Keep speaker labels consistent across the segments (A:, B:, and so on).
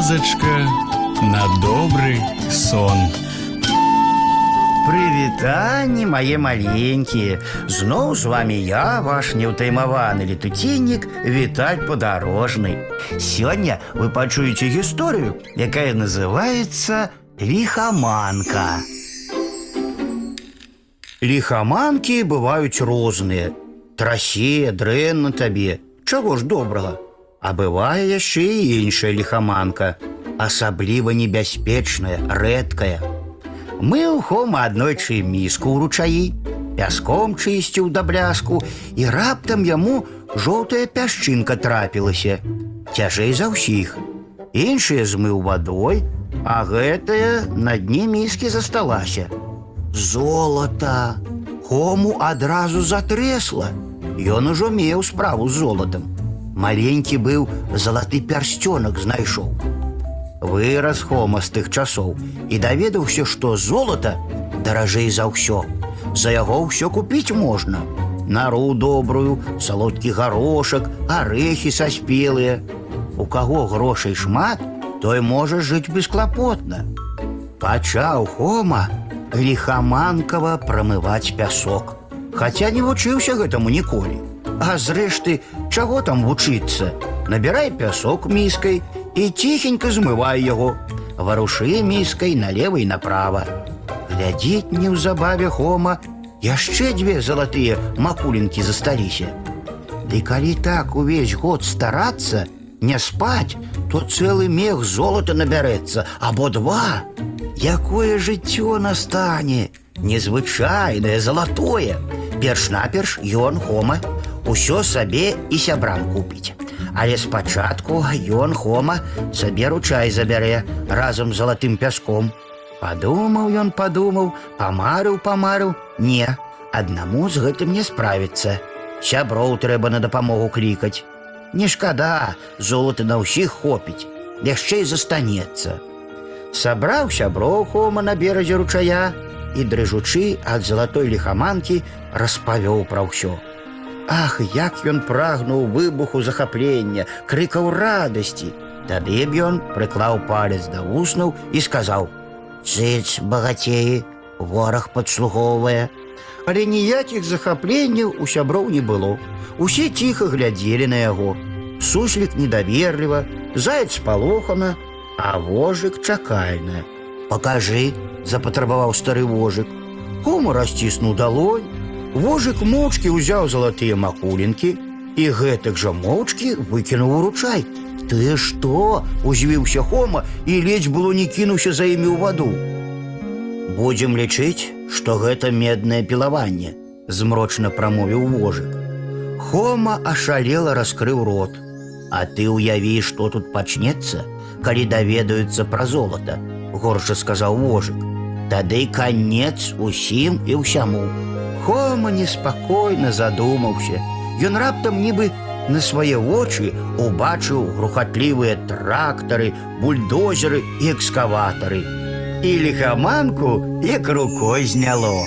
A: казачка на добрый сон.
B: Прывітанне мае маленькія Зноў з вами я ваш неўтаймаваны летуценнік Віталь падарожны Сёння вы пачуеце гісторыю, якая называецца ліхаманка Ліхаманкі бываюць розныя Трасе, дрэнна табе Чаго ж добрага А бывае яшчэ і іншая ліхаманка Асабліва небяспечная, рэдкая Мыў хома аднойчы міску ў ручаі, пяском чысціў да бляску, і раптам яму жоўтая пясчынка трапілася. Цяжэй за ўсіх. Іншыя змыў вадой, а гэтая на дне міскі засталася. Золата! Хому адразу затрэсла. Ён ужо меў справу з золатам. Маленькі быў залаты пярсцёнак знайшоў. Вырас Хома з тых часоў і даведаўся, што золата даражэй за ўсё. За яго ўсё купіць можна. Нару добрую, салодкі гарошак, арэхі саспелыя. У каго грошай шмат, той можа жыць бесклапотна. Пачаў Хома ліхаманкава прамываць пясок. Хаця не вучыўся гэтаму ніколі. А зрэшты, чаго там вучыцца? Набірай пясок міскай і ціхенька змывай яго. Варушы міскай налево і направа. Глядзіць неўзабаве Хома, яшчэ дзве залатыя макулінкі засталіся. Ды калі так увесь год старацца, не спаць, то цэлы мех золата набярэцца або два. Якое жыццё настане, незвычайнае залатое. Перш-наперш ён Хома усё сабе і сябрам купіць. Але спачатку ён Хома сабе ручай забярэ разам з залатым пяском. Падумаў ён падумаў, памарыў, памарыў, не, аднаму з гэтым не справіцца. Сяброў трэба на дапамогу клікаць. Не шкада, золата на ўсіх хопіць, яшчэ і застанецца. Сабраў сяброў Хома на беразе ручая і дрыжучы ад залатой ліхаманкі распавёў пра ўсё. Ах, як ён прагнуў выбуху захаплення, крыкаў радасці. Тады б ён прыклаў палец да вуснаў і сказаў: « Цыц, багацеі, вораг падслугоўвае. Але ніякіх захапленняў у сяброў не было. Усе ціха глядзелі на яго. Суслік недаверліва, заяц палохана, а вожык чакальна. Пакажы, запатрабаваў стары вожык. Хома расціснуў далонь, Вожык моўчкі ўзяў залатыя макулінкі і гэтак жа моўчкі выкінуў у ручай. Ты што? узвіўся Хома і ледзь было не кінуўся за імі ў ваду. Будзем лічыць, што гэта меднае пілаванне, змрочна прамовіў вожык. Хома ашалела раскрыў рот. А ты ўяві, што тут пачнецца, калі даведаюцца пра золата, горша сказаў вожык. Тады канец усім і ўсяму. Хома неспакойна задумаўся. Ён раптам нібы на свае вочы убачыў грухатлівыя трактары, бульдозеры і экскаватары. І ліхаманку як рукой зняло.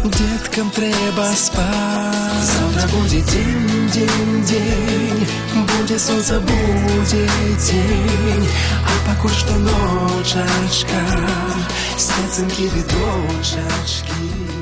C: деткам трэба спаць. Завтра будзе дзень, дзень, дзень, будзе сонца, будзе дзень, а пакуль што ночачка, спецынкі ды дочачкі.